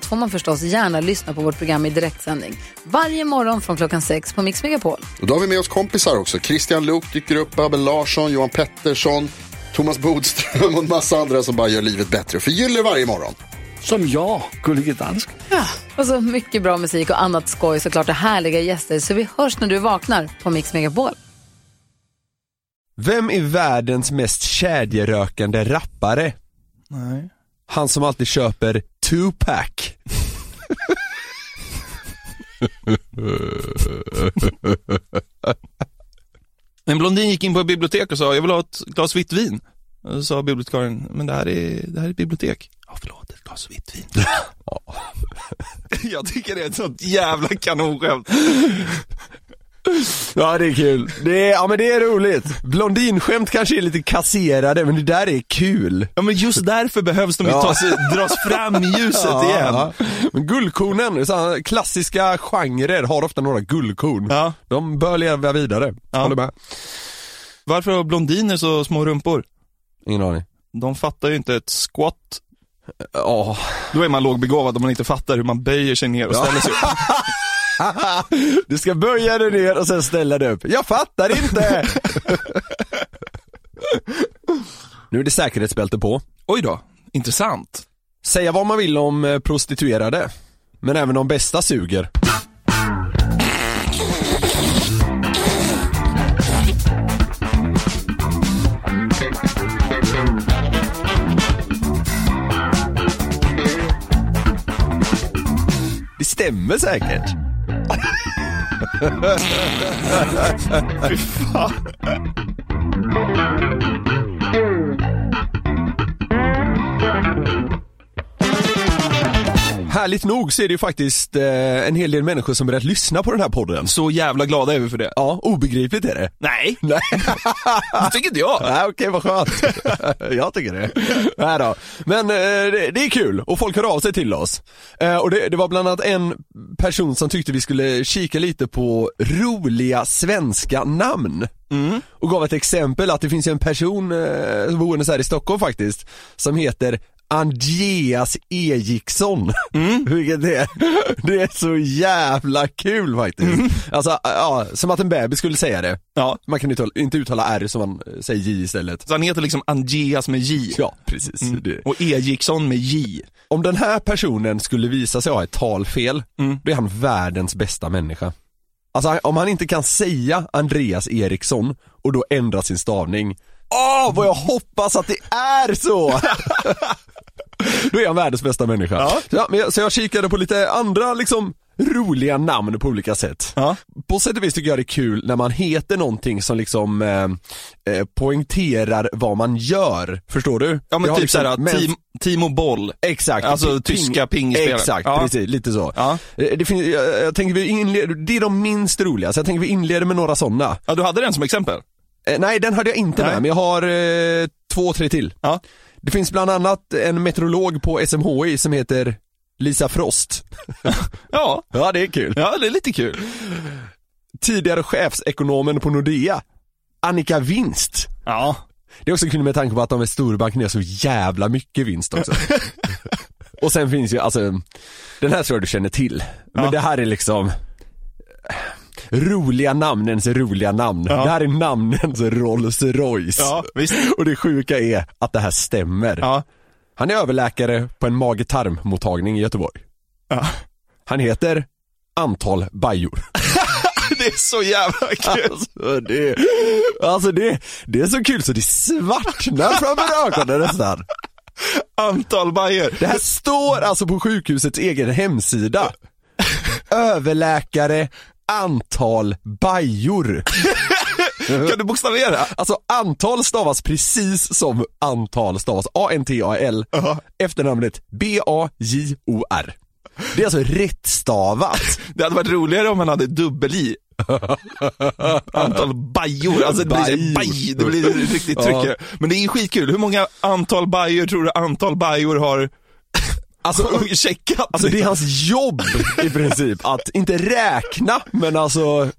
allt får man förstås gärna lyssna på vårt program i direktsändning. Varje morgon från klockan sex på Mix Megapol. Och då har vi med oss kompisar också. Christian Luuk dyker upp, Abel Larsson, Johan Pettersson, Thomas Bodström och en massa andra som bara gör livet bättre. Förgyller varje morgon. Som jag, Gullige Dansken. Och så mycket bra musik och annat skoj såklart och härliga gäster. Så vi hörs när du vaknar på Mix Megapol. Vem är världens mest kedjerökande rappare? Nej. Han som alltid köper two-pack. En blondin gick in på ett bibliotek och sa, jag vill ha ett glas vitt vin. Och så sa bibliotekarien, men det här är, det här är ett bibliotek. Ja, förlåt, ett glas vitt vin. jag tycker det är ett sånt jävla kanonskämt. Ja det är kul. Det är, ja men det är roligt. Blondinskämt kanske är lite kasserade men det där är kul. Ja, men just därför behövs de ju Ja. tas, dras fram i ljuset igen. Ja. Men guldkornen, så klassiska genrer har ofta några guldkorn. Ja. De bör leva vidare. Ja. Håller med? Varför har blondiner så små rumpor? Ingen aning. De fattar ju inte ett squat. Ja. Då är man lågbegåvad om man inte fattar hur man böjer sig ner och ställer sig upp. Du ska böja dig ner och sen ställa dig upp. Jag fattar inte! nu är det säkerhetsbälte på. Oj då, intressant. Säga vad man vill om eh, prostituerade. Men även de bästa suger. Det stämmer säkert. Fy fan. Härligt nog så är det ju faktiskt eh, en hel del människor som börjat lyssna på den här podden. Så jävla glada är vi för det. Ja, obegripligt är det. Nej, Nej, det tycker inte jag. Nej okej vad skönt. Jag tycker det. Nej då. Men eh, det, det är kul och folk hör av sig till oss. Eh, och det, det var bland annat en person som tyckte vi skulle kika lite på roliga svenska namn. Och gav ett exempel att det finns en person eh, boende här i Stockholm faktiskt som heter Andreas Ejiksson. Vilket det är. Det är så jävla kul faktiskt. Alltså, ja, som att en bebis skulle säga det. Ja, Man kan inte, inte uttala R som man säger J istället. så han heter liksom Andreas med J. Ja, precis. Det. Och Ejiksson med J. Om den här personen skulle visa sig ha ett talfel, Mm. då är han världens bästa människa. Alltså om han inte kan säga Andreas Eriksson och då ändra sin stavning. Åh, vad jag hoppas att det är så! då är han världens bästa människa. Ja. Så, men jag, så jag kikade på lite andra liksom roliga namn på olika sätt. Ja. På sätt och vis tycker jag det är kul när man heter någonting som liksom eh, eh, poängterar vad man gör. Förstår du? Ja men typ liksom såhär, mens- Tim, Timo Boll. Exakt. Alltså Ping- tyska pingisspelare. Exakt, Ja. precis, lite så. Ja. Eh, Det finns, jag, jag tänker vi inleder, det är de minst roliga, så jag tänker vi inleder med några sådana. Ja du hade den som exempel? Eh, nej den hade jag inte Nej. med, men jag har eh, två, tre till. Ja. Det finns bland annat en meteorolog på SMHI som heter Lisa Frost. Ja, Ja det är kul. ja det är lite kul. Tidigare chefsekonomen på Nordea, Annika Vinst. Ja. Det är också kul med tanke på att de är storbank ner så jävla mycket vinst också. Och sen finns ju, alltså, den här tror jag du känner till. Men Ja. det här är liksom Roliga namnens roliga namn. Ja. Det här är namnens Rolls Royce. Ja. Och det sjuka är att det här stämmer. Ja. Han är överläkare på en mage-tarmmottagning i Göteborg. Han heter Antal Bajor. Det är så jävla kul. Alltså det, alltså det, det är så kul så det svartnar framför ögonen nästan. Antal bajer. Det här står alltså på sjukhusets egen hemsida. Överläkare, antal bajor. Kan du bokstavera? Alltså antal stavas precis som antal stavas, A-N-T-A-L. Ja. Efternamnet B-A-J-O-R. Det är alltså rättstavat. Det hade varit roligare om man hade dubbel-i. Antal bajor, alltså det blir baj, det blir riktigt Ja. tryckare. Men det är skitkul, hur många antal bajor tror du antal bajor har Alltså, checkat? alltså det är hans jobb i princip, att inte räkna men alltså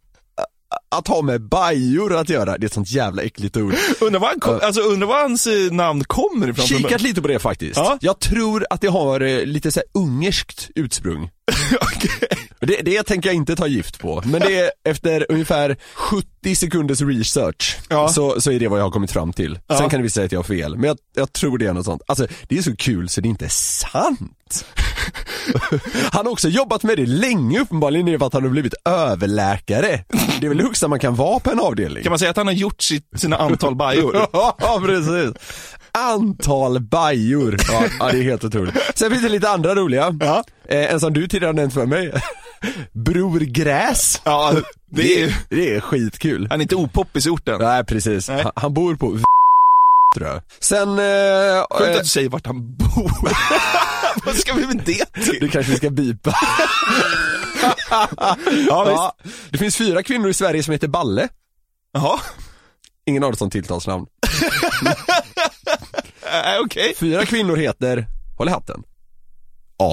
att ha med bajor att göra, det är ett sånt jävla äckligt ord. Undrar var, han kom, alltså, undrar var hans eh, namn kommer ifrån. från Kikat lite på det faktiskt. Ja. Jag tror att det har eh, lite så ungerskt utsprung. Okej. Det, det tänker jag inte ta gift på, men det är efter ungefär 70 sekunders research Ja. så, så är det vad jag har kommit fram till. Ja. Sen kan det visa sig att jag har fel, men jag, jag tror det är något sånt. Alltså det är så kul så det är inte sant. Han har också jobbat med det länge uppenbarligen i att han har blivit överläkare. Det är väl det högsta man kan vara på en avdelning. Kan man säga att han har gjort sitt, sina antal bajor? Ja, precis. Antal bajor. Ja, det är helt otroligt. Sen finns det lite andra roliga. Ja. Eh, en som du tidigare nämnt för mig. Bror Gräs. Ja, det är, det är skitkul. han är inte opoppis i orten. Nej, precis. Nej. Han, han bor på tror jag. Sen, eh, Skönt eh, att du säger vart han bor. Vad ska vi med det till? det kanske vi ska bipa. Ja, ja, det finns fyra kvinnor i Sverige som heter Balle. Jaha, Ingen av dem som tilltalsnamn. äh, okej. Fyra kvinnor heter, håll i hatten,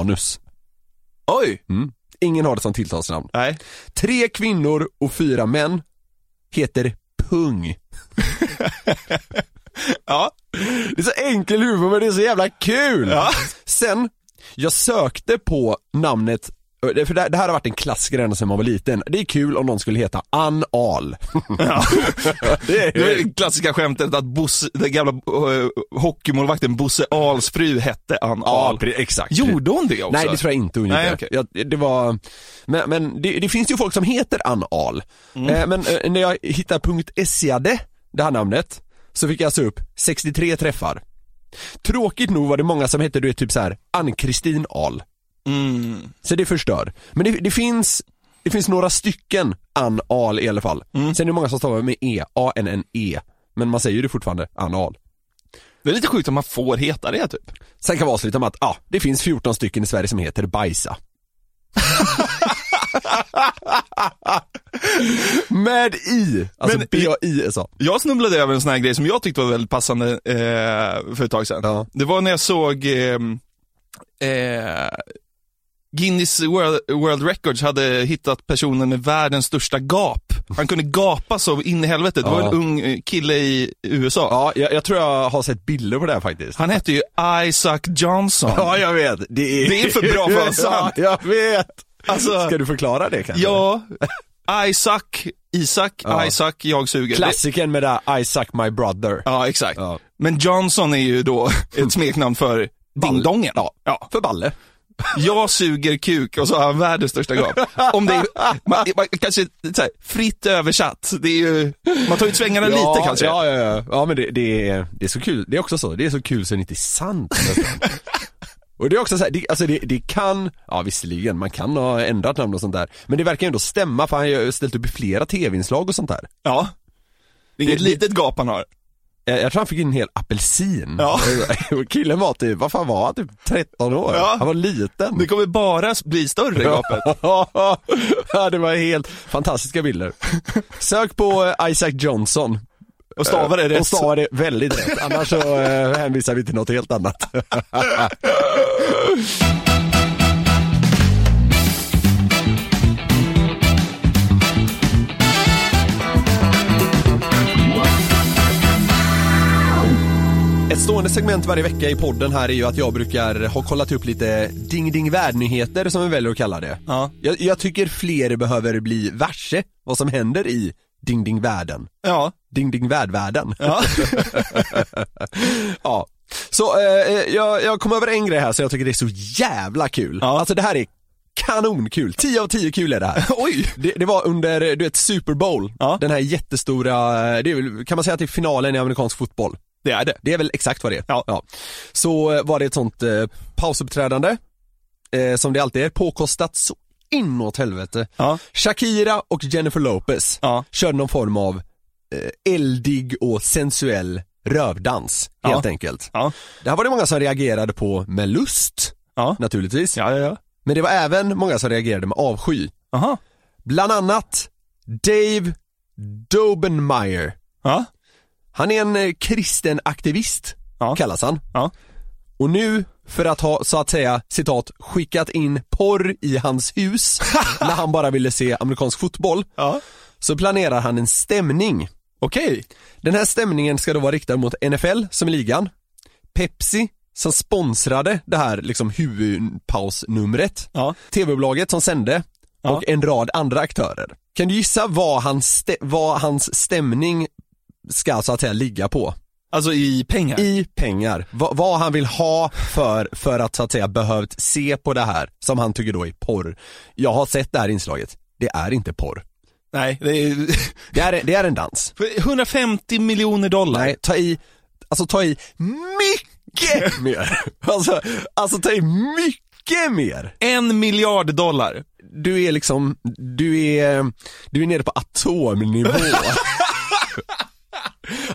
Anus. Oj. Mm. Ingen har det som tilltalsnamn. Nej. Tre kvinnor och fyra män heter Pung. Ja. Det är så enkel humor men det är så jävla kul! Ja. Sen, jag sökte på namnet, för det här har varit en klassiker ända sedan man var liten. Det är kul om någon skulle heta Ann Ahl. ja. Det är, Det klassiska skämtet att Bosse, den gamla uh, hockeymålvakten Bosse Ahls fru hette Ann Ja, Ahl. pre- exakt. Gjorde hon det också? Nej det tror jag inte hon gjorde. Nej, jag, det var, men, men det, det finns ju folk som heter Ann Ahl. Mm. Eh, men eh, när jag hittade .esiade, det här namnet, så fick jag alltså upp 63 träffar. Tråkigt nog var det många som hette du vet typ så här Ann-Kristin Ahl. Mm. Så det förstör. Men det, det finns det finns några stycken Ann Ahl i alla fall. Mm. Sen är det många som stavar med E, A-N-N-E. Men man säger ju det fortfarande Ann Ahl. Det är lite sjukt om man får heta det typ. Sen kan vi avsluta med att, ja, det finns 14 stycken i Sverige som heter Bajsa. Med I, alltså B-A-I-S-A. Jag snubblade över en sån här grej som jag tyckte var väldigt passande eh, för ett tag sedan. Ja. Det var när jag såg eh, eh, Guinness World, World Records hade hittat personen med världens största gap. Han kunde gapa så in i helvete. Det var Ja. en ung eh, kille i USA. Ja, jag, jag tror jag har sett bilder på det här faktiskt. Han hette ju Isaac Johnson. Ja, jag vet. Det är, Det är för bra för att vara sant. Ja, jag vet. Alltså, Ska du förklara det kanske? ja, Isaac, Isaac, Ja. Isaac, jag suger. Det, Klassiken med det här I suck my brother. ja, exakt. Ja. Men Johnson är ju då ett smeknamn för dingdongen. Ja. ja. För Balle. Jag suger kuk och så har han världens största gap. Om det är, man, man, kanske så här, fritt översatt, det är ju, man tar ut svängarna lite kanske. Ja, ja, ja. Ja, men det, det, är, det är så kul. Det är också så. Det är så kul så det inte är sant. Och det är också så här, det, alltså det, det kan, ja visserligen, man kan ha ändrat namn och sånt där. Men det verkar ändå stämma för han har ju ställt upp i flera tv-inslag och sånt där. Ja. Det är inget Det- litet gap han har. Jag, jag tror han fick in en hel apelsin. Ja. Och killen var typ, vad fan var han? Typ 13 år? Ja. Han var liten. Det kommer bara bli större gapet. ja, det var helt fantastiska bilder. Sök på eh, Isaac Johnson. Och stava det Och rätt. stava det väldigt rätt, annars så eh, hänvisar vi till något helt annat. Ett stående segment varje vecka i podden här är ju att jag brukar ha kollat upp lite ding ding värld-nyheter som vi väljer att kalla det. Ja. Jag, jag tycker fler behöver bli varse vad som händer i ding ding världen. Ja. Ding ding värld-världen. Ja. Ja. Så eh, jag, jag kom över en grej här så jag tycker det är så jävla kul. Ja. Alltså det här är kanonkul, 10 av 10 kul är det här. Oj. Det, det var under, du vet Super Bowl, Ja. den här jättestora, det är kan man säga att det är finalen i amerikansk fotboll? Det är det. Det är väl exakt vad det är. Ja. Så eh, var det ett sånt eh, pausuppträdande, eh, som det alltid är, påkostat så inåt helvete. Ja. Shakira och Jennifer Lopez Ja. körde någon form av eh, eldig och sensuell rövdans, helt Ja. enkelt. Ja. Det här var det många som reagerade på med lust, Ja. naturligtvis. Ja, ja, ja. Men det var även många som reagerade med avsky. Aha. Bland annat Dave Dobenmeyer. Han är en eh, kristen aktivist, Ja. kallas han. Ja. Och nu, för att ha, så att säga, citat, skickat in porr i hans hus när han bara ville se amerikansk fotboll, Ja. så planerar han en stämning. Okej. Den här stämningen ska då vara riktad mot NFL, som är ligan, Pepsi, som sponsrade det här liksom huvudpausnumret, Ja. TV-bolaget som sände Ja. och en rad andra aktörer. Kan du gissa vad hans, vad hans stämning ska så att säga ligga på? Alltså i pengar? I pengar. Va, vad han vill ha för, för att så att säga behövt se på det här som han tycker då är porr. Jag har sett det här inslaget. Det är inte porr. Nej, det är Det är, det är en dans. 150 miljoner dollar. Nej, ta i, alltså ta i mycket mer. Alltså, alltså ta i mycket mer. En miljard dollar. Du är liksom, du är, du är nere på atomnivå.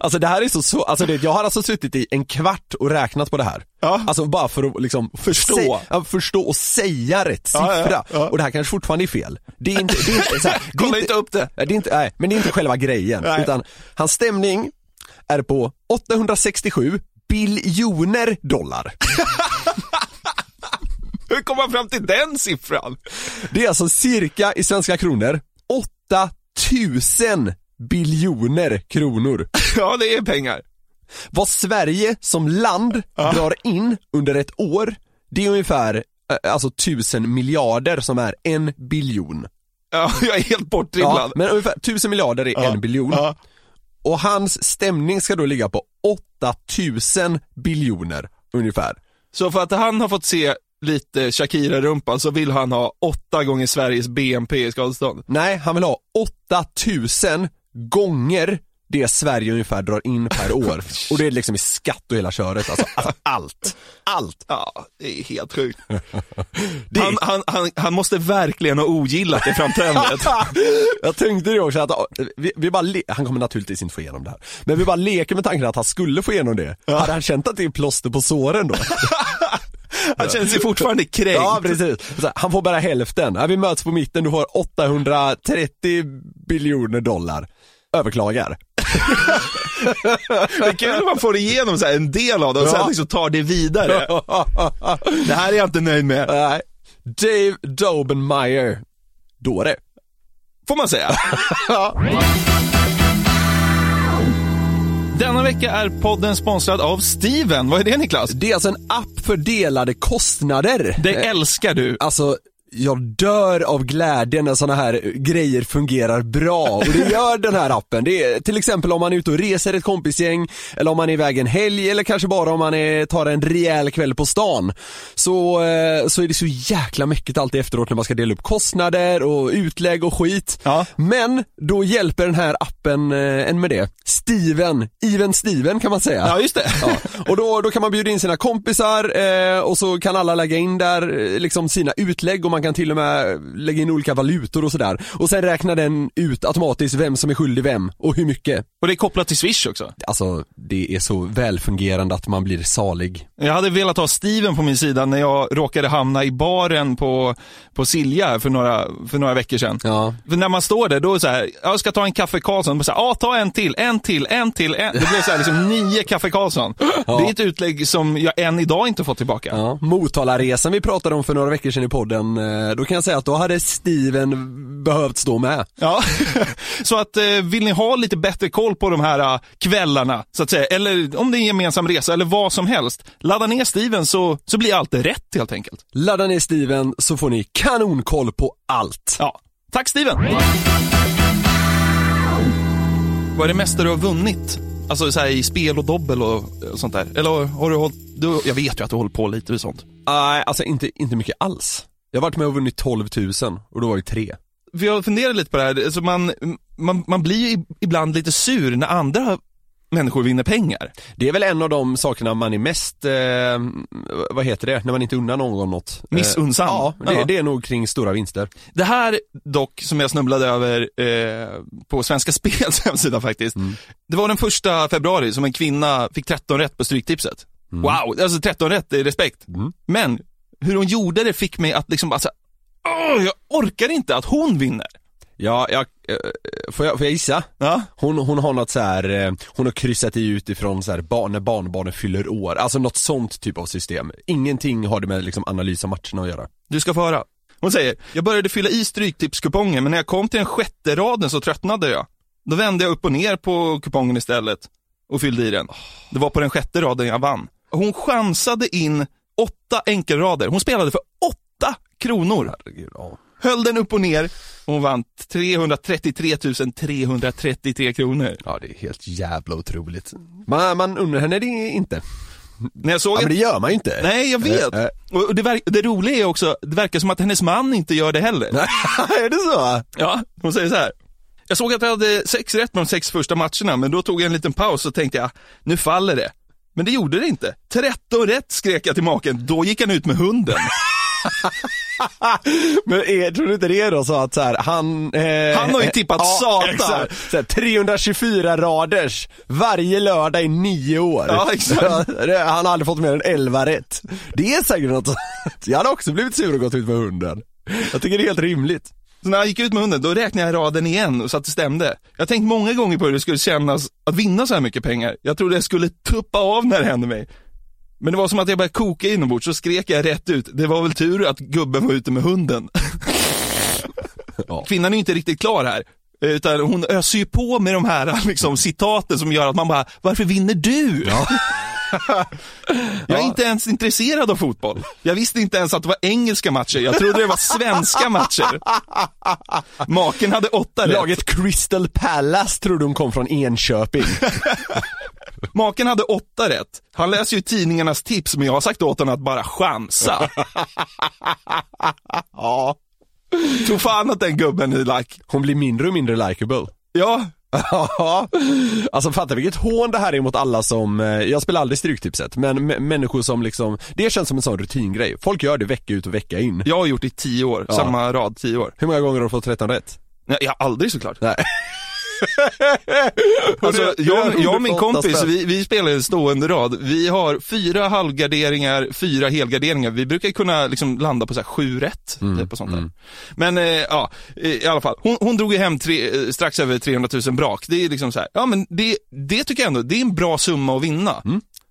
Alltså det här är så, så alltså det, jag har alltså suttit i en kvart och räknat på det här. Ja. Alltså bara för att liksom Förstå. Ja, förstå och säga rätt siffra. ja. Och det här kanske fortfarande är fel. Det är inte, det är inte så här, Kolla inte upp det. Det är inte, nej, men det är inte själva grejen. Nej. Utan hans stämning är på 867 biljoner dollar. Hur kom man fram till den siffran? Det är alltså cirka i svenska kronor 8000 biljoner kronor. Ja, det är pengar. Vad Sverige som land drar in under ett år, det är ungefär eh, alltså tusen miljarder som är en biljon. Ja, jag är helt Ja, bortdribblad. men ungefär tusen miljarder är en biljon. Ja. Och hans stämning ska då ligga på 8000 biljoner ungefär. Så för att han har fått se lite Shakira-rumpa så vill han ha åtta gånger Sveriges BNP i skadestånd. Nej, han vill ha 8000 gånger det Sverige ungefär drar in per år. Och det är liksom i skatt och hela köret, alltså, alltså allt. Allt. Ja, det är helt sjukt. Det Han, han, han, han måste verkligen ha ogillat det framträdandet. Jag tänkte det också, att vi, vi bara le- han kommer naturligtvis inte få igenom det här. Men vi bara leker med tanken att han skulle få igenom det. Hade han känt att det är plåster på såren då? Han känner sig fortfarande kränkt. Ja precis. Han får bara hälften. Ja, vi möts på mitten, du får 830 biljoner dollar. Överklagar. Det är kul om man får igenom så en del av det och sen Ja. liksom tar det vidare. Det här är jag inte nöjd med, Nej. Dave Dobenmeyer. Dåre. får man säga. Denna vecka är podden sponsrad av Steven. Vad är det Niklas? Det är alltså en app för delade kostnader. Det älskar du. Alltså, jag dör av glädje när sådana här grejer fungerar bra och det gör den här appen. Det är till exempel om man är ute och reser ett kompisgäng eller om man är iväg en helg eller kanske bara om man är, tar en rejäl kväll på stan. Så, eh, så är det så jäkla mycket alltid efteråt när man ska dela upp kostnader och utlägg och skit. Ja. Men då hjälper den här appen eh, en med det. Steven, Even Steven kan man säga. Ja, just det. Ja. Och då, då kan man bjuda in sina kompisar eh, och så kan alla lägga in där liksom sina utlägg och man kan till och med lägga in olika valutor och sådär. Och sen räknar den ut automatiskt vem som är skyldig vem och hur mycket. Och det är kopplat till Swish också. Alltså det är så välfungerande att man blir salig. Jag hade velat ha Steven på min sida när jag råkade hamna i baren på, på Silja för några, för några veckor sedan. Ja. För när man står där, då är det så här, jag ska ta en kaffe Karlsson, och så här, ja ta en till, en till, en till, en. Det blev så här, liksom nio kaffe Karlsson. Det är ett utlägg som jag än idag inte fått tillbaka. Ja, Motalaresan vi pratade om för några veckor sedan i podden, eh, då kan jag säga att då hade Steven behövt stå med. Ja, så att eh, vill ni ha lite bättre koll på de här eh, kvällarna, så att säga, eller om det är en gemensam resa eller vad som helst, ladda ner Steven så, så blir allt rätt helt enkelt. Ladda ner Steven så får ni kanonkoll på allt. Ja, tack Steven! Vad är det mesta du har vunnit? Alltså så här, i spel och dobbel och, och sånt där? Eller har du hållit, du, jag vet ju att du håller på lite med sånt. Nej, alltså inte, inte mycket alls. Jag har varit med och vunnit 12 000 och då var det tre. För jag funderar lite på det här, alltså man, man, man blir ju ibland lite sur när andra människor vinner pengar. Det är väl en av de sakerna man är mest, eh, vad heter det, när man inte unnar någon något. Eh, Missunnsam. Ja, det, Ja. det är nog kring stora vinster. Det här dock, som jag snubblade över eh, på Svenska Spels hemsida faktiskt. Det var den första februari som en kvinna fick 13 rätt på Stryktipset. Wow, alltså 13 rätt är respekt. Men hur hon gjorde det fick mig att liksom bara så här, "Åh, jag orkar inte att hon vinner. Ja, jag, eh, får, jag, får jag gissa? Ja. Hon, hon har något så här, eh, hon har kryssat i utifrån så här, barn, när barnbarnen fyller år, alltså något sånt typ av system. Ingenting har det med liksom analys av matcherna att göra. Du ska få höra. Hon säger, jag började fylla i stryktipskupongen men när jag kom till den sjätte raden så tröttnade jag. Då vände jag upp och ner på kupongen istället och fyllde i den. Det var på den sjätte raden jag vann. Hon chansade in åtta enkelrader. Hon spelade för åtta kronor. Herregud, ja. Höll den upp och ner och hon vann 333 333 kronor. ja, det är helt jävla otroligt. Man, man undrar henne det inte. När jag såg Ja, att men det gör man ju inte. Nej, jag vet. Eh, eh. Och det, verk, det roliga är också, det verkar som att hennes man inte gör det heller. är det så? Ja, hon säger så här. Jag såg att jag hade sex rätt med de sex första matcherna, men då tog jag en liten paus och tänkte jag, nu faller det. Men det gjorde det inte. 13 rätt skrek jag till maken, då gick han ut med hunden. Men är, tror du inte det då så att så här, han... Eh, Han har ju tippat satan. exakt. Så här, 324 raders varje lördag i nio år. Ja, exakt. Han har aldrig fått mer än 11 rätt. Det är säkert något Jag hade också blivit sur och gått ut med hunden. Jag tycker det är helt rimligt. Så när han gick ut med hunden, då räknade jag raden igen så att det stämde. Jag har tänkt många gånger på hur det skulle kännas att vinna så här mycket pengar. Jag trodde jag skulle tuppa av när det hände mig. Men det var som att jag började koka inombords, så skrek jag rätt ut. Det var väl tur att gubben var ute med hunden. Ja. Kvinnan är inte riktigt klar här. Utan hon öser ju på med de här liksom, citaten som gör att man bara, varför vinner du? jag är inte ens intresserad av fotboll. Jag visste inte ens att det var engelska matcher, jag trodde det var svenska matcher. Maken hade åtta rätt. Laget Crystal Palace trodde hon kom från Enköping. Maken hade åtta rätt. Han läser ju tidningarnas tips, men jag har sagt åt honom att bara chansa. ja. Tror fan att den gubben är like. Hon blir mindre och mindre likable. Ja, Ja, alltså fatta vilket hån det här är mot alla som, eh, jag spelar aldrig Stryktipset, men människor som liksom, det känns som en sån rutingrej. Folk gör det vecka ut och vecka in. jag har gjort det i tio år, Ja. samma rad, tio år. Hur många gånger har du fått 13 rätt? Nej, jag aldrig såklart. Nej. Alltså, jag, jag och min 108 kompis, vi, vi spelar en stående rad. Vi har fyra halvgarderingar, fyra helgarderingar. Vi brukar kunna liksom landa på så här sju rätt. Typ och sånt där. Men eh, ja, i alla fall. Hon, hon drog ju hem tre, eh, strax över 300 000 brak. Det är liksom så här, ja men det, det tycker jag ändå, det är en bra summa att vinna.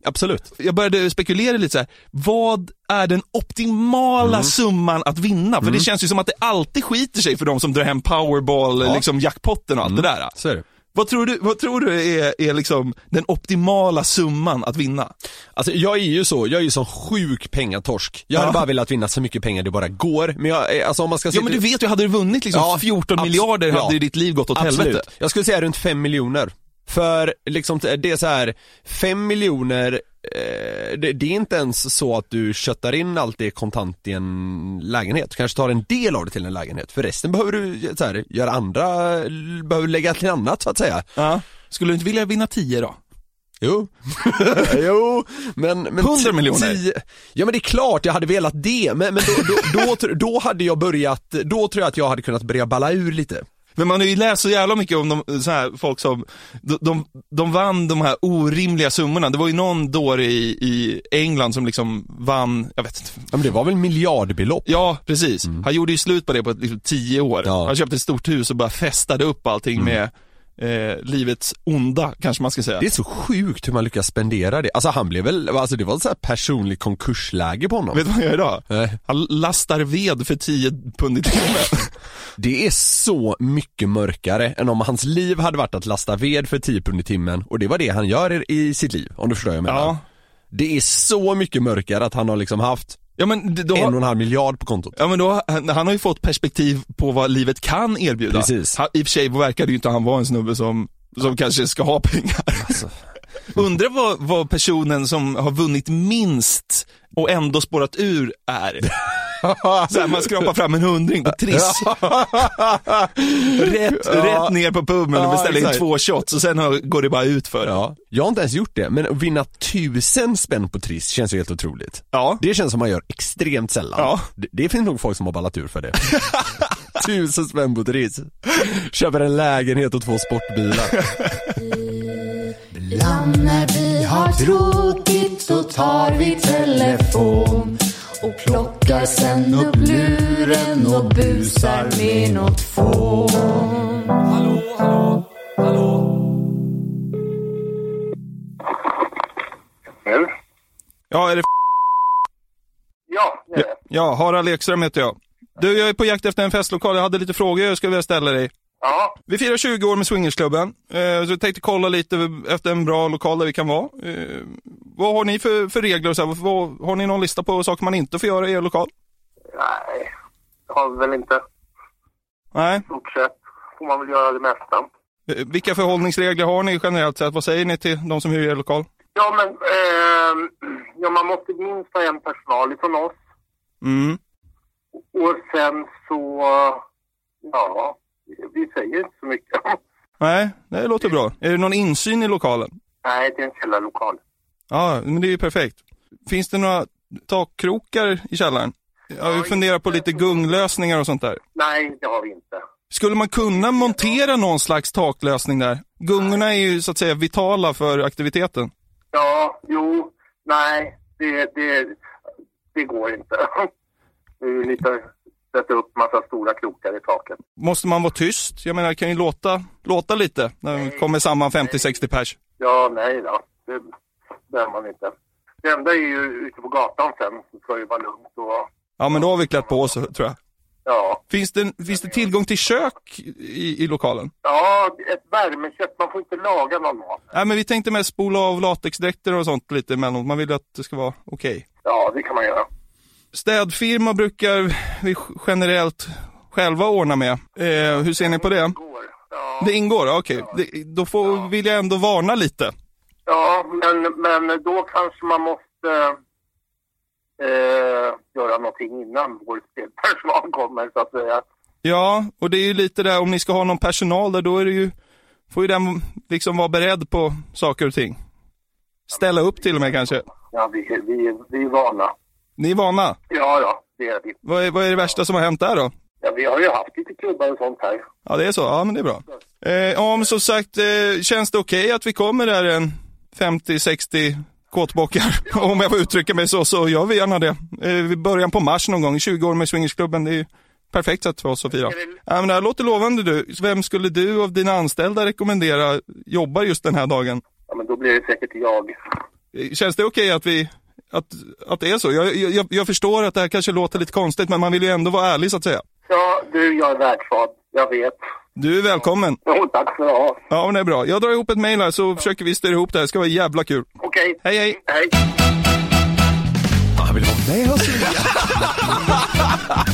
Absolut. Jag började spekulera lite så här, vad är den optimala summan att vinna? För det känns ju som att det alltid skiter sig för de som drar hem powerball, Ja. liksom jackpotten och allt det där. Så det. Vad tror du, vad tror du är, är liksom den optimala summan att vinna? Alltså jag är ju så, jag är ju sån sjuk pengatorsk. Jag hade Ja. bara velat vinna så mycket pengar det bara går, men jag, eh, alltså om man ska Ja men du vet ju, hade du vunnit liksom Ja, 14 abs- miljarder ja. hade ju ditt liv gått åt Absolut. helvete. Jag skulle säga runt 5 miljoner. För liksom, det är så här 5 miljoner, eh, det, det är inte ens så att du köttar in allt det kontant i en lägenhet. Du kanske tar en del av det till en lägenhet. För resten behöver du så här, göra andra, behöver lägga till annat så att säga. Ja. Skulle du inte vilja vinna 10 då? Jo, jo, men, men 100 ti- miljoner? tio- Ja men det är klart jag hade velat det, men, men då, då, då, då hade jag börjat, då tror jag att jag hade kunnat börja balla ur lite. Men man har ju läst så jävla mycket om de, så här, folk som, de, de, de vann de här orimliga summorna. Det var ju någon dåre i, i England som liksom vann, jag vet inte. Ja men det var väl miljardbelopp? Ja, precis. Han gjorde ju slut på det på liksom, tio år. Ja. Han köpte ett stort hus och bara festade upp allting med eh, livets onda, kanske man ska säga. Det är så sjukt hur man lyckas spendera det. Alltså han blev väl, alltså det var ett så här personligt konkursläge på honom. Vet du vad han gör idag? Nej. Han lastar ved för 10 pund i timmen. Det är så mycket mörkare än om hans liv hade varit att lasta ved för 10 pund i timmen och det var det han gör i, sitt liv, om du förstår vad jag menar. ja. Det är så mycket mörkare att han har liksom haft Ja men, då, en och en halv miljard på kontot. ja, men då, han, han har ju fått perspektiv på vad livet kan erbjuda. Precis. Han, I och för sig verkar det ju inte han vara en snubbe som, som kanske ska ha pengar. Alltså. Undrar vad, vad personen som har vunnit minst och ändå spårat ur är. Så här, man skrapar fram en hundring på Triss. rätt, Ja. rätt ner på puben och Ja, beställer in exakt. två shots och sen har, går det bara ut för. Ja, jag har inte ens gjort det, men att vinna tusen spänn på Triss känns ju helt otroligt. Ja. Det känns som man gör extremt sällan. Ja. Det, det finns nog folk som har ballat ur för det. tusen spänn på Triss. Köper en lägenhet och två sportbilar. Ibland när vi har tråkigt då tar vi telefon och plockar sen upp luren och busar med något fån. Hallå, hallå, hallå. Nu? Ja, är det Ja, det är Ja, det. ja, Harald Ekström heter jag. Du, jag är på jakt efter en festlokal. Jag hade lite frågor jag skulle vilja ställa dig. Ja, Vi firar 20 år med Swingersklubben, eh, så jag tänkte kolla lite efter en bra lokal där vi kan vara. Eh, vad har ni för, för regler och så här? Vad, har ni någon lista på saker man inte får göra i er lokal? nej, det har vi väl inte. Nej. I stort sett får man väl göra det mesta. Eh, vilka förhållningsregler har ni generellt sett? Vad säger ni till de som hyr er lokal? Ja, men ehm, ja, man måste minst ha en personal ifrån oss. Mm. Och sen så, ja, vi säger inte så mycket. Nej, det låter bra. Är det någon insyn i lokalen? nej, det är en källarlokal. Ja, men det är ju perfekt. Finns det några takkrokar i källaren? Jag Ja, funderar på lite gunglösningar och sånt där. Nej, det har vi inte. Skulle man kunna montera någon slags taklösning där? Gungorna är ju så att säga vitala för aktiviteten. Ja, jo, nej, det, det, det går inte. Det är lite, sätta upp massa stora krokar i taket. Måste man vara tyst? Jag menar, det kan ju låta, låta lite när man kommer samman 50-60 pers. Ja, nej då. Det behöver man inte. Det enda är ju ute på gatan sen. Det ska ju vara lugnt och Ja, men då har vi klätt på oss, tror jag. ja. Finns det, finns det tillgång till kök i, i lokalen? Ja, ett värmekök. Man får inte laga någon mat. Nej, men vi tänkte med spola av latexdräkter och sånt lite emellanåt. Man vill ju att det ska vara okej. Ja, det kan man göra. Städfirma brukar vi generellt själva ordna med. Eh, hur ser ni på det? Går. Ja, Det ingår? Ja, Okej, Det- då får, vill jag ändå varna lite. ja men, men då kanske man måste eh, göra någonting innan vår städpersonal kommer så att säga. Ja, och det är ju lite där om ni ska ha någon personal där, då är det ju, får ju den liksom vara beredd på saker och ting. Ställa upp till och med kanske. Ja, vi, vi, vi är vana. Ni är vana. Ja, ja, det är vi. Vad är, vad är det värsta som har hänt där då? Ja, vi har ju haft lite klubbar och sånt här. Ja, det är så. Ja, men det är bra. Eh, men som sagt, eh, känns det okej att vi kommer där en 50-60 kåtbockar? Om jag får uttrycka mig så, så gör vi gärna det. Eh, vid början på mars någon gång, 20 år med Swingersklubben. Det är ju perfekt sätt för oss att fira. Ja, men det här låter lovande du. Vem skulle du av dina anställda rekommendera jobbar just den här dagen? Ja, men då blir det säkert jag. Eh, Känns det okej att vi att, att det är så? Jag, jag, jag förstår att det här kanske låter lite konstigt, men man vill ju ändå vara ärlig så att säga. Ja, du, jag är världsvad. Jag vet. Du är välkommen. Jo, tack för det. Ja, men det är bra. Jag drar ihop ett mejl här så försöker vi styra ihop det här. Det ska vara jävla kul. Okej. Hej, hej. Hej. Han vill vara med alltså.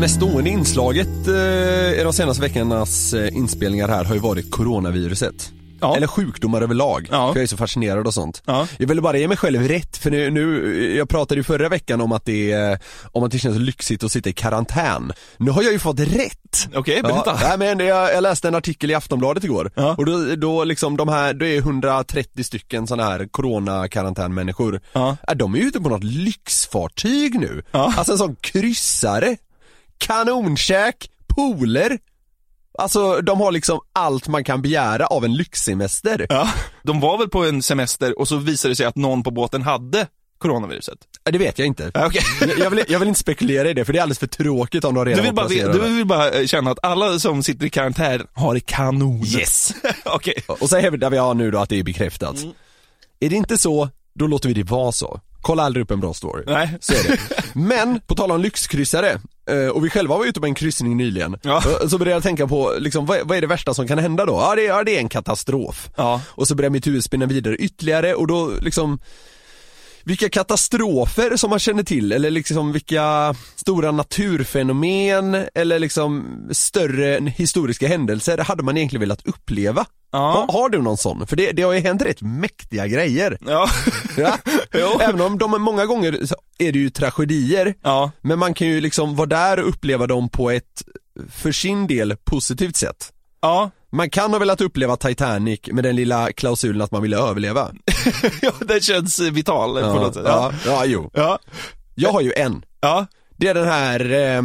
mest stående inslaget eh, i de senaste veckornas eh, inspelningar här har ju varit coronaviruset. Ja. Eller sjukdomar överlag, Ja. för jag är så fascinerad och sånt. Ja. Jag ville bara ge mig själv rätt, för nu, nu jag pratade ju förra veckan om att det, är- om att det känns lyxigt att sitta i karantän. Nu har jag ju fått rätt! Okej, berätta. Ja, nej, men jag, jag läste en artikel i Aftonbladet igår Ja. och då, då liksom de här, det är 130 stycken sådana här coronakarantänmänniskor. Ja. De är ju ute på något lyxfartyg nu. Alltså en sån kryssare, kanonkäk, pooler. Alltså de har liksom allt man kan begära av en lyxsemester. Ja. De var väl på en semester och så visade det sig att någon på båten hade coronaviruset. Det vet jag inte. Okej. Jag, vill, jag vill inte spekulera i det för det är alldeles för tråkigt om de redan Du vill, bara, du vill bara eh, känna att alla som sitter i karantän har det kanon. Yes! Okej. Och så hävdar vi ja, nu då att det är bekräftat. Mm. Är det inte så, då låter vi det vara så. Kolla aldrig upp en bra story. Nej. Så är det. Men, på tal om lyxkryssare, och vi själva var ute på en kryssning nyligen, Ja. Eh, så började jag tänka på, liksom, vad, vad är det värsta som kan hända då? Ja det, är- ja, det är en katastrof. Ja. Och så börjar mitt huvud spinna vidare ytterligare och då liksom vilka katastrofer som man känner till eller liksom vilka stora naturfenomen eller liksom större historiska händelser hade man egentligen velat uppleva? Ja. Ha, har du någon sån? För det, det har ju hänt rätt mäktiga grejer. Ja. Ja? Även om de många gånger är det ju tragedier, Ja. men man kan ju liksom vara där och uppleva dem på ett, för sin del, positivt sätt. Ja. Man kan ha velat uppleva Titanic med den lilla klausulen att man ville överleva. ja, det känns vital på något sätt. ja, ja, jo. Ja. Jag har ju en. Ja. Det är den här eh,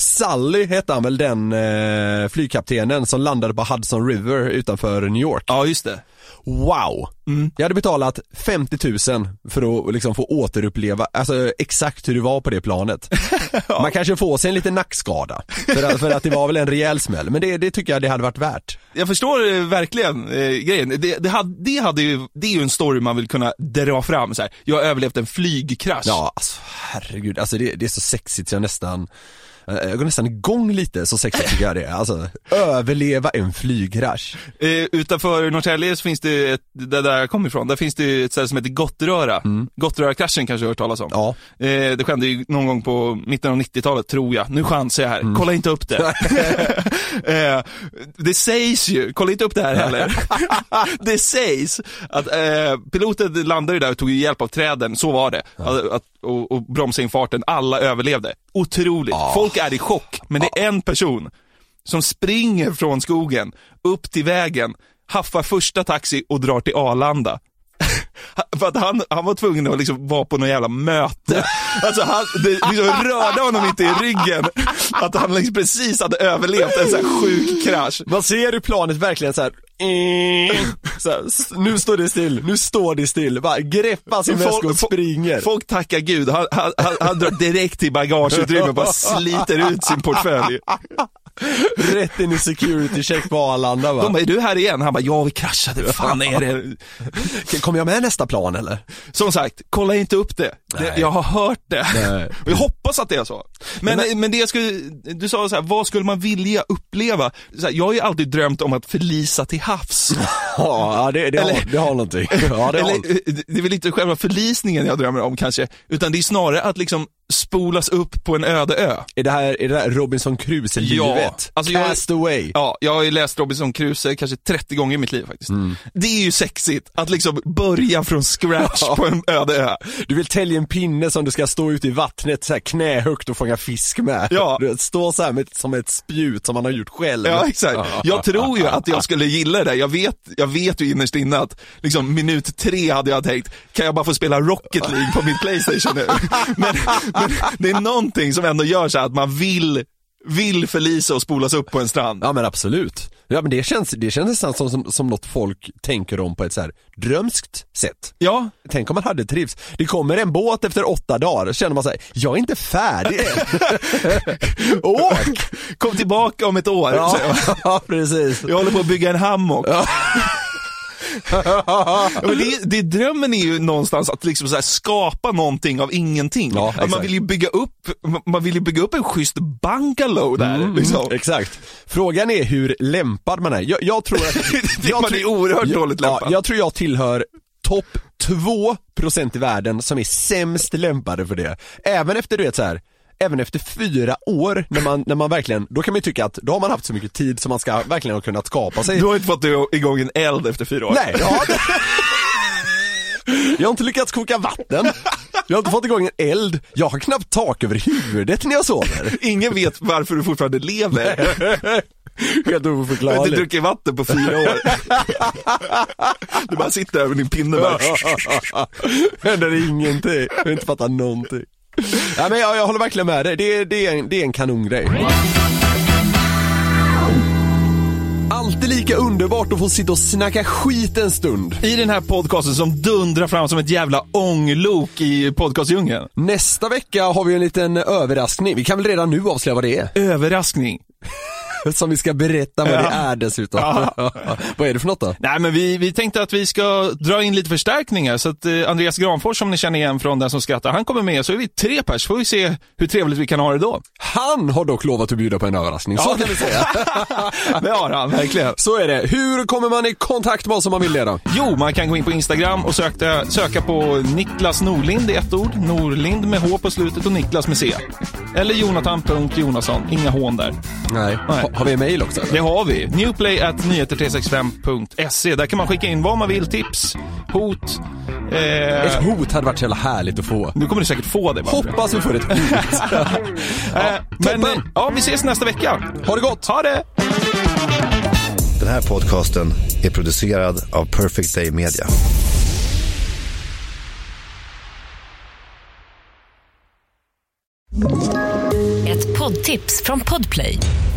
Sully hette han väl den eh, flygkaptenen som landade på Hudson River utanför New York. Ja, just det. Wow! Jag hade betalat 50 000 för att liksom få återuppleva, alltså exakt hur det var på det planet. Man kanske får sig en liten nackskada, för att, för att det var väl en rejäl smäll, men det, det tycker jag det hade varit värt. Jag förstår eh, verkligen eh, grejen. Det, det, hade, det, hade ju, det är ju en story man vill kunna dra fram så här. Jag har överlevt en flygkrasch. Ja, alltså herregud, alltså det, det är så sexigt så jag nästan jag går nästan igång lite, så sexigt tycker jag det är. Alltså, överleva en flygkrasch. Eh, utanför Norrtälje så finns det, ett, där, där jag kommer ifrån, där finns det ett ställe som heter Gottröra. Gottröra-kraschen kanske du har hört talas om? Ja. Eh, det skedde ju någon gång på mitten av 90-talet tror jag. Nu chansar jag här, kolla inte upp det. eh, det sägs ju, kolla inte upp det här heller. det sägs att eh, piloten landade ju där och tog hjälp av träden, så var det. Att, att, och, och bromsa in farten, alla överlevde. Otroligt. Folk är i chock, men det är en person som springer från skogen upp till vägen, haffar första taxi och drar till Arlanda. För att han, han var tvungen att liksom vara på något jävla möte. Alltså han, det liksom rörde honom inte i ryggen att han liksom precis hade överlevt en sån här sjuk krasch. Man ser hur planet verkligen så här. Så här, nu står det still, nu står det still, bara greppar sin väska och springer. folk tackar gud, han, han, han, han drar direkt till bagageutrymmet och bara sliter ut sin portfölj. Rätt in i security check på Arlanda va. De bara, är du här igen? Han bara, ja vi kraschade, vad fan är det? Kommer jag med nästa plan eller? Som sagt, kolla inte upp det. det Nej. jag har hört det. Nej. Och jag hoppas att det är så. Men, men, det jag skulle, du sa så här, vad skulle man vilja uppleva? Så här, jag har ju alltid drömt om att förlisa till havs. Ja, det, det, har, Eller- det har någonting. Ja, det har Eller, eh, det är väl inte själva förlisningen jag drömmer om kanske, utan det är snarare att liksom spolas upp på en öde ö. Är det här, är det här Robinson Crusoe-livet? Ja, alltså jag- Cast away. Ja, jag har ju läst Robinson Crusoe kanske 30 gånger i mitt liv faktiskt. Mm. Det är ju sexigt att liksom börja från scratch på en öde ö. Du vill tälja en pinne som du ska stå ute i vattnet så här knähögt och fånga fisk med. Ja. Du vet, stå så här med, som ett spjut som man har gjort själv. Ja, exakt. Jag tror ju att jag skulle gilla det. Jag vet, jag vet ju innerst inne att liksom minut tre hade jag tänkt, kan jag bara få spela Rocket League på min Playstation nu? Men det är någonting som ändå gör så att man vill, vill förlisa och spolas upp på en strand. Ja men absolut. Ja men det känns, det känns nästan som, som, som något folk tänker om på ett så här drömskt sätt. Ja, Tänk om man hade trivs. Det kommer en båt efter åtta dagar, känner man sig, jag är inte färdig än. Åk! kom tillbaka om ett år. Ja, ja precis. Jag håller på att bygga en hammock. Ja, men det, det, drömmen är ju någonstans att liksom skapa någonting av ingenting. Ja, man vill ju bygga upp, man vill ju bygga upp en schysst bungalow där. liksom. Mm, exakt. Frågan är hur lämpad man är. Jag, jag tror att... jag man är oerhört jag, dåligt lämpad. Ja, jag tror jag tillhör topp 2% i världen som är sämst lämpade för det. Även efter du vet så här. Även efter fyra år, när man, när man verkligen, då kan man ju tycka att då har man haft så mycket tid som man ska verkligen ha kunnat skapa sig Du har inte fått igång en eld efter fyra år. Nej, ja, det... Jag har inte lyckats koka vatten. Jag har inte fått igång en eld. Jag har knappt tak över huvudet när jag sover. Ingen vet varför du fortfarande lever. Helt Du har inte oförklarligt. druckit vatten på fyra år. Du bara sitter med din pinne bara. Händer ingenting. Jag har inte fattat någonting. Ja, men jag, jag håller verkligen med dig. Det, det, är en, det är en kanongrej. Alltid lika underbart att få sitta och snacka skit en stund. I den här podcasten som dundrar fram som ett jävla ånglok i podcastdjungeln. Nästa vecka har vi en liten överraskning. Vi kan väl redan nu avslöja vad det är. Överraskning. Som vi ska berätta vad Ja. det är dessutom. vad är det för något då? Nej men vi, vi tänkte att vi ska dra in lite förstärkningar så att eh, Andreas Granfors som ni känner igen från Den som skrattar, han kommer med så är vi tre pers, får vi se hur trevligt vi kan ha det då. Han har dock lovat att bjuda på en överraskning, så Ja. kan vi säga. Det har han, verkligen. Så är det. Hur kommer man i kontakt med oss om man vill det då? Jo, man kan gå in på Instagram och söka, söka på Niklas Norlind i ett ord. Norlind med H på slutet och Niklas med C. Eller Jonathan.Jonasson, inga hån där. Nej. Nej. Ha, har vi mail också? Det har vi. Newplay at nyheter365.se. Där kan man skicka in vad man vill, tips, hot. Eh, Ett hot hade varit så jävla härligt att få. nu kommer du säkert få det. bara. Hoppas vi får ett hot. Eh, men, toppen. eh, ja, vi ses nästa vecka. Ha det gott! Ha det! Den här podcasten är producerad av Perfect Day Media. Ett Ett poddtips från Podplay.